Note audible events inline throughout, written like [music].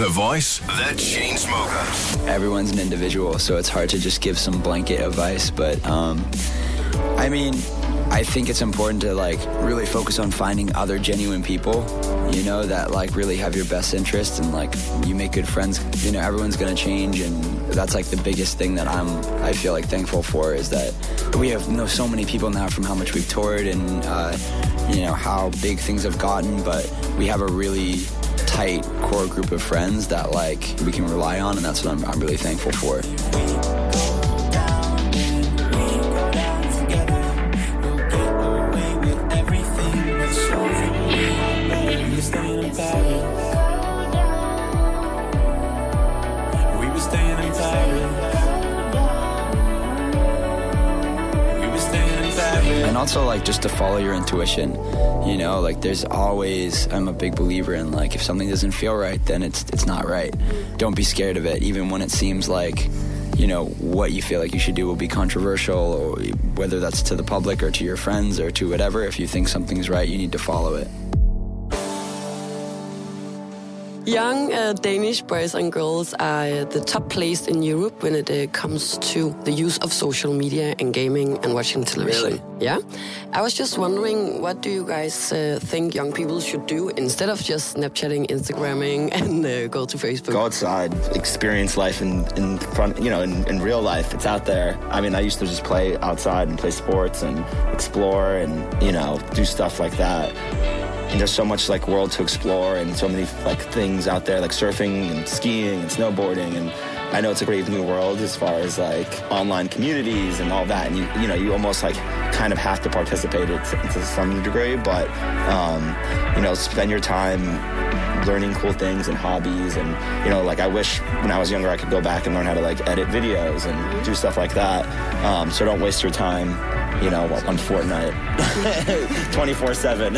The voice, the chain smoker. Everyone's an individual, so it's hard to just give some blanket advice. But um, I mean, I think it's important to like really focus on finding other genuine people, you know, that like really have your best interest and like you make good friends. You know, everyone's gonna change, and that's like the biggest thing that I'm. I feel like thankful for is that we have know so many people now from how much we've toured and uh, you know how big things have gotten, but we have a really tight core group of friends that like we can rely on, and that's what I'm, I'm really thankful for. Also like just to follow your intuition you know like there's always i'm a big believer in like if something doesn't feel right then it's it's not right. Don't be scared of it even when it seems like you know what you feel like you should do will be controversial or whether that's to the public or to your friends or to whatever. If you think something's right you need to follow it Young uh, Danish boys and girls are the top placed in Europe when it uh, comes to the use of social media and gaming and watching television. Really? Yeah. I was just wondering, what do you guys uh, think young people should do instead of just Snapchatting, Instagramming, [laughs] and uh, go to Facebook? Go outside, experience life in, in front, you know, in, in real life. It's out there. I mean, I used to just play outside and play sports and explore and, you know, do stuff like that. There's so much like world to explore and so many like things out there like surfing and skiing and snowboarding and I know it's a great new world as far as like online communities and all that and you you know you almost like kind of have to participate it to some degree but um, you know spend your time learning cool things and hobbies and you know like I wish when I was younger I could go back and learn how to like edit videos and do stuff like that um, so don't waste your time you know, on Fortnite [laughs] 24 7.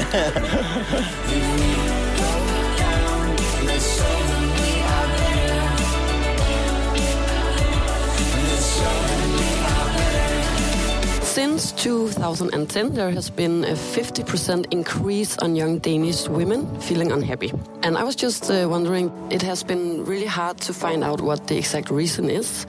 Since 2010, there has been a 50% increase on young Danish women feeling unhappy. And I was just uh, wondering, it has been really hard to find out what the exact reason is.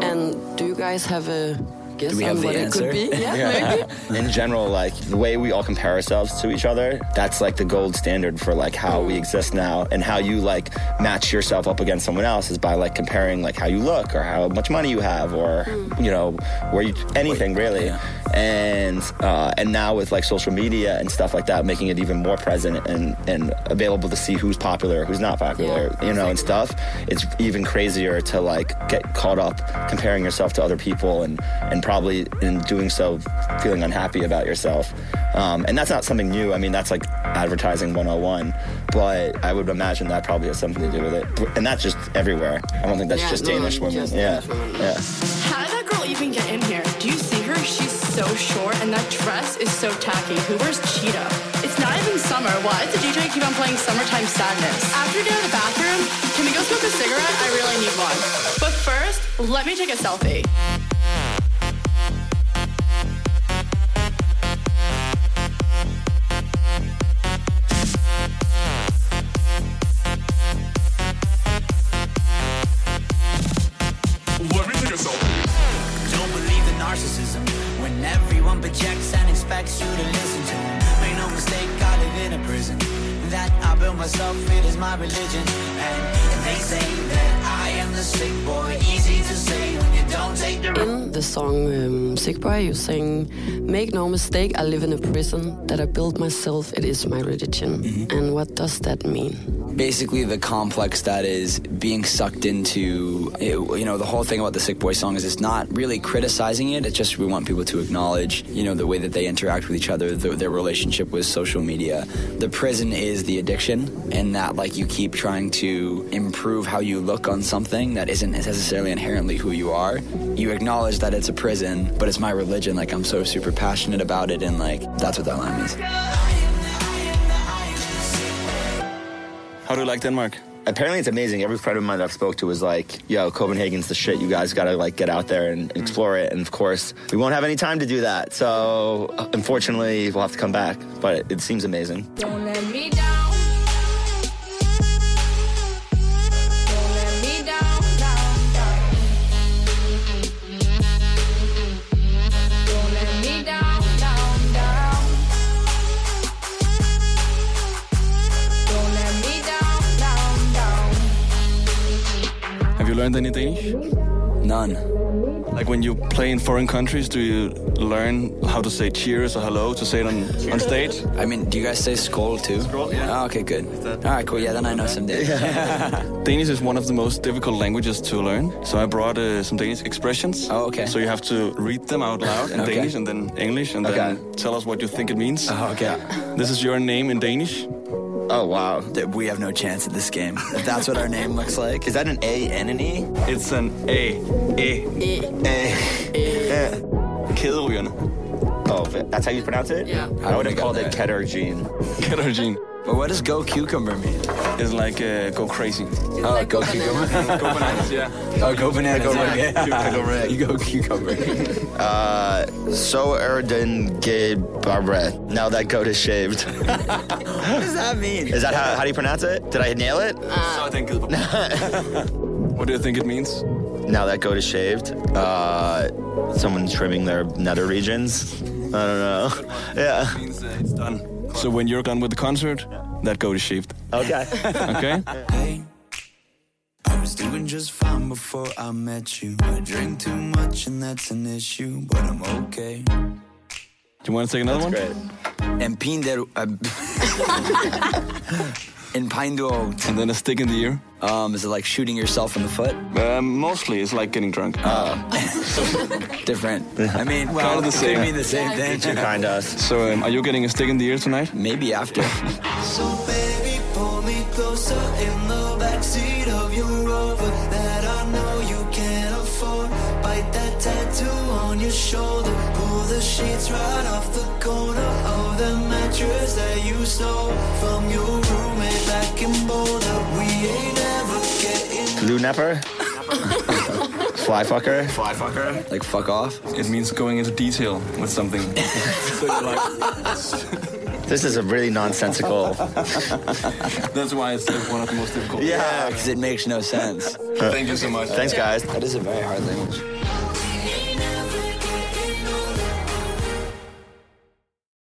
And do you guys have a guess Do we on have the it answer? could be? Yeah, maybe. [laughs] in general, like the way we all compare ourselves to each other, that's like the gold standard for like how we mm. exist now and how you like match yourself up against someone else is by like comparing like how you look or how much money you have or mm. you know where you anything really. And uh, and now with like social media and stuff like that, making it even more present and and available to see who's popular, who's not popular, Yeah, you know, and stuff. It's even crazier to like get caught up comparing yourself to other people and and probably in doing so feeling unhappy about yourself. Um, and that's not something new. I mean, that's like advertising 101. But I would imagine that probably has something to do with it. And that's just everywhere. I don't think that's Yeah, just no, Danish women. just yeah. Danish women. Yeah. So short, and that dress is so tacky. Who wears cheetah? It's not even summer. Why does the DJ keep on playing Summertime Sadness? After we out the bathroom, can we go smoke a cigarette? I really need one. But first, let me take a selfie. Projects and expects you to listen to them. Make no mistake, I live in a prison that I built myself. It is my religion, and they say that I am the sick boy. Easy to say when you don't take the. The song um, Sick Boy, you sing, Make no mistake, I live in a prison that I built myself, it is my religion. And what does that mean? basically the complex that is being sucked into it, you know the whole thing about the sick boy song is it's not really criticizing it. It's just we want people to acknowledge you know the way that they interact with each other the, their relationship with social media. The prison is the addiction and that like you keep trying to improve how you look on something that isn't necessarily inherently who you are. You acknowledge that it's a prison but it's my religion like i'm so super passionate about it and like that's what that line means How do you like Denmark? Apparently it's amazing. Every friend of mine that I've spoke to was like, yo, Copenhagen's the shit. You guys gotta like get out there and explore it. And of course, we won't have any time to do that. So unfortunately, we'll have to come back. But it seems amazing. Learned any Danish? None. Like when you play in foreign countries, do you learn how to say cheers or hello to say it on, on stage? I mean, do you guys say skål too? Skål, yeah. Oh, okay, good. All right, cool. Yeah, then I know some Danish. [laughs] Danish is one of the most difficult languages to learn. So I brought uh, some Danish expressions. Oh, okay. So you have to read them out loud in [laughs] Okay. Danish and then English and Okay. then tell us what you think it means. Oh, okay. This is your name in Danish. Oh wow. That we have no chance at this game. If that's what our name looks like. Is that an A and an E? It's an A. E. A. Kæderygerne. Oh, that's how you pronounce it? Yeah. I would have called it that. Ketergene. Kæderygene. But what does go cucumber mean? It's like uh, go crazy. Oh, go cucumber. [laughs] Go bananas, yeah. Oh, go bananas. Go yeah. [laughs] red. Yeah. You go cucumber. [laughs] Uh, so Erden gay barbre. Now that goat is shaved. what does that mean? Is that how, how do you pronounce it? Did I nail it? So I think what do you think it means? Now that goat is shaved. Uh, someone trimming their nether regions. I don't know. Yeah. It means uh, it's done. So when you're done with the concert, that goat is shaved. Okay. [laughs] Okay? Hey, I was doing just fine before I met you. I drink too much and that's an issue, but I'm okay. Do you want to take another one? Great. En [laughs] [laughs] pin der... Uh, pine du oot. And then a stick in the ear. Um, is it like shooting yourself in the foot? Um, mostly it's like getting drunk. [laughs] Different. I mean, Kind of the it could same. mean the same thing. Kind of. So um, are you getting a stick in the ear tonight? Maybe after. So baby, pull me closer in the backseat of your Rover that I know you can't afford. Bite that tattoo on your shoulder. Pull the sheets right off the corner of the mattress that you stole from your roommate back in Boulder. We ain't ever getting. Blue nepper? [laughs] Fly fucker? Fly fucker. like, fuck off. It means going into detail with something. [laughs] so you're like, This is a really nonsensical. [laughs] that's why it's like one of the most difficult. Yeah, because it makes no sense. Thank you so much. Thanks, guys. That is a very hard language.